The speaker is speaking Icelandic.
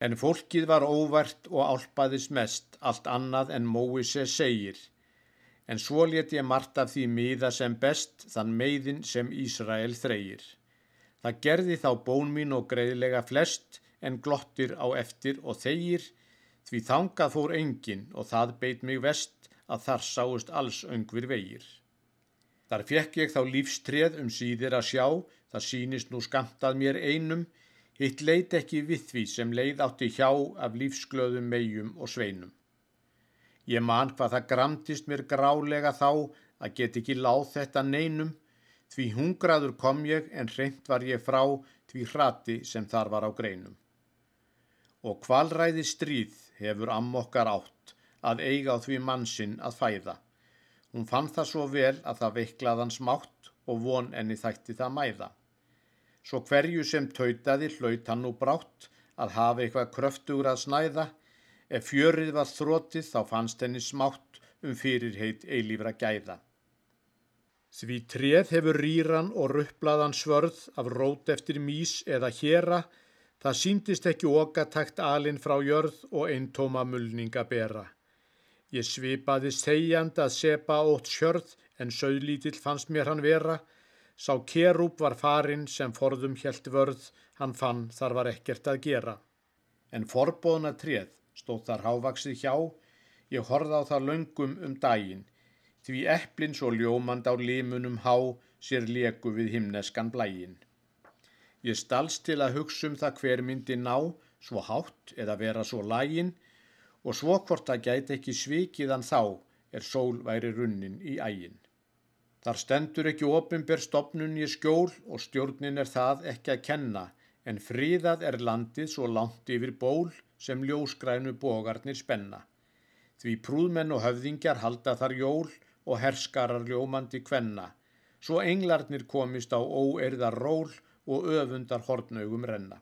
En fólkið var óvart og álpaðis mest, allt annað en Móises segir. En svo let ég margt af því miða sem best, þann meiðin sem Ísrael þreyir. Það gerði þá bón mín og greiðlega flest, en glottir á eftir og þegir, því þangað fór engin og það beit mig vest að þar sáust alls öngvir vegir. Þar fekk ég þá lífstreð um síðir að sjá, það sínist nú skamtað mér einum, Hitt leit ekki við því sem leið átti hjá af lífsglöðum megjum og sveinum. Ég man hvað það gramtist mér grálega þá að get ekki láð þetta neinum, því hungraður kom ég en hreint var ég frá því hrati sem þar var á greinum. Og kvalræði stríð hefur ammokkar átt að eiga á því mannsinn að fæða. Hún fann það svo vel að það veiklaðans mátt og von enni þætti það mæða. Svo hverju sem tautaði hlaut hann nú brátt að hafa eitthvað kröftugur að snæða. Ef fjörið var þrótið þá fannst henni smátt um fyrirheit eilífra gæða. Því treð hefur rýran og rupplaðan svörð af rót eftir mís eða hjera, það síndist ekki okatækt alin frá jörð og eintóma mulninga bera. Ég svipaði segjand að sepa ótt sjörð en söðlítill fannst mér hann vera, Sá kerúp var farinn sem forðum helt vörð, hann fann þar var ekkert að gera. En forbóðna treð stóð þar hávaksið hjá, ég horða á það löngum um daginn, því eplin svo ljómand á limunum há sér leku við himneskan blægin. Ég stalst til að hugsa um það hver myndi ná, svo hátt eða vera svo lægin, og svo hvort það gæti ekki svikiðan þá er sól væri runnin í ægin. Þar stendur ekki ofinber stopnun í skjól og stjórnin er það ekki að kenna en fríðað er landið svo langt yfir ból sem ljósgrænu bógarnir spenna. Því prúðmenn og höfðingjar halda þar jól og herskarar ljómandi kvenna, svo englarnir komist á óerðar ról og öfundar hortnaugum renna.